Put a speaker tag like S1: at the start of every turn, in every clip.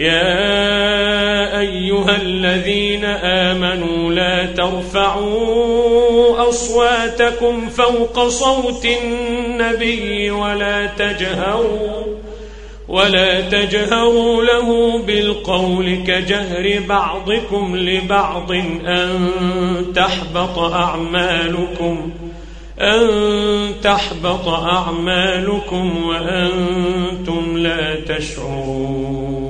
S1: يا أيها الذين آمنوا لا ترفعوا أصواتكم فوق صوت النبي ولا تجهروا ولا تجهروا له بالقول كجهر بعضكم لبعض أن تحبط أعمالكم أن تحبط أعمالكم وأنتم لا تشعرون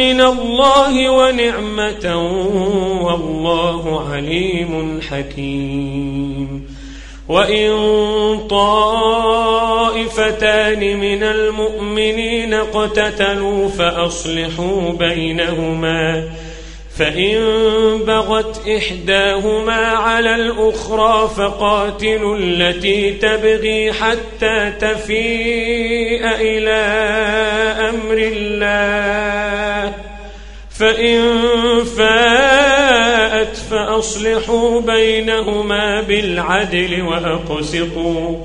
S1: من الله ونعمة والله عليم حكيم وإن طائفتان من المؤمنين اقتتلوا فأصلحوا بينهما فإن بغت إحداهما على الأخرى فقاتلوا التي تبغي حتى تفيء إلى أمر الله فإن فاءت فأصلحوا بينهما بالعدل وأقسطوا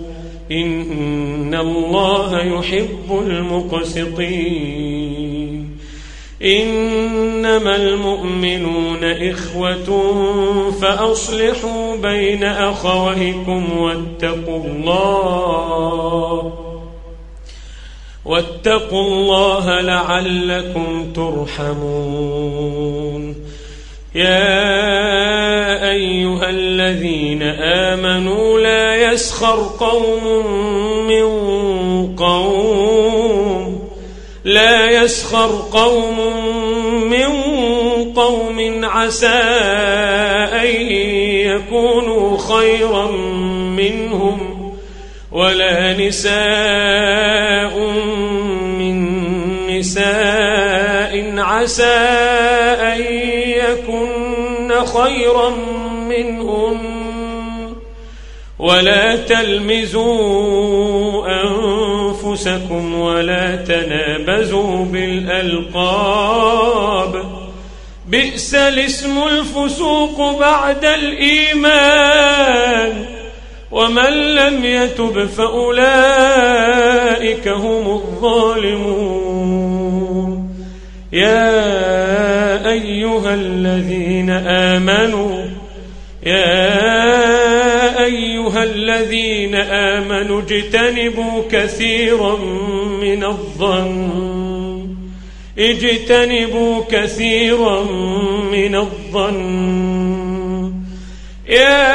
S1: إن الله يحب المقسطين إنما المؤمنون إخوة فأصلحوا بين أخويكم واتقوا الله واتقوا الله لعلكم ترحمون يا أيها الذين آمنوا لا يسخر قوم من قوم لا يسخر قوم من قوم عسى أن يكونوا خيرا منهم ولا نساء عسى أن يكن خيرا منهم ولا تلمزوا أنفسكم ولا تنابزوا بالألقاب بئس الاسم الفسوق بعد الإيمان ومن لم يتب فأولئك هم الظالمون يا أيها الذين آمنوا يا أيها الذين آمنوا اجتنبوا كثيرا من الظن اجتنبوا كثيرا من الظن يا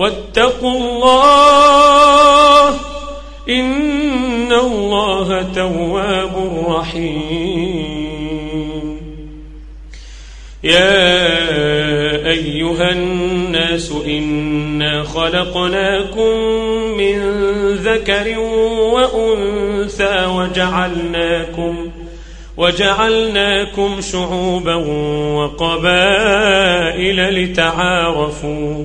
S1: واتقوا الله إن الله تواب رحيم يا أيها الناس إنا خلقناكم من ذكر وأنثى وجعلناكم وجعلناكم شعوبا وقبائل لتعارفوا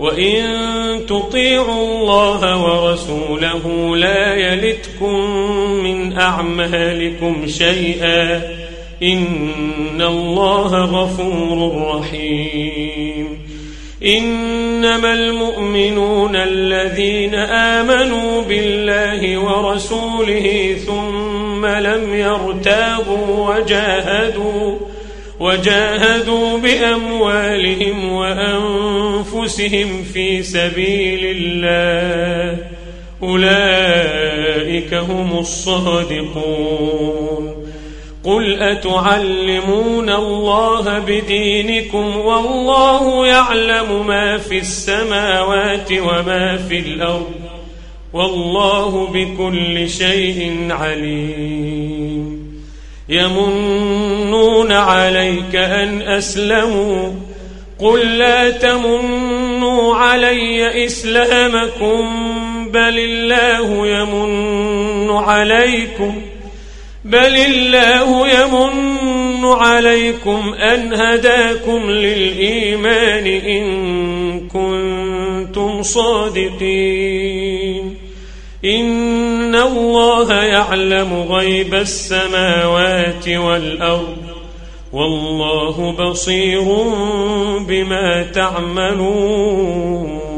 S1: وإن تطيعوا الله ورسوله لا يلتكم من أعمالكم شيئا إن الله غفور رحيم إنما المؤمنون الذين آمنوا بالله ورسوله ثم لم يرتابوا وجاهدوا وجاهدوا بأموالهم وأنفسهم في سبيل الله أولئك هم الصادقون قل أتعلمون الله بدينكم والله يعلم ما في السماوات وما في الأرض والله بكل شيء عليم يمنون عليك أن أسلموا قل لا تمنوا علي إسلامكم بل الله يمن عليكم بل الله يمن عليكم أن هداكم للإيمان إن كنتم صادقين إن الله يعلم غيب السماوات والأرض والله بصير بما تعملون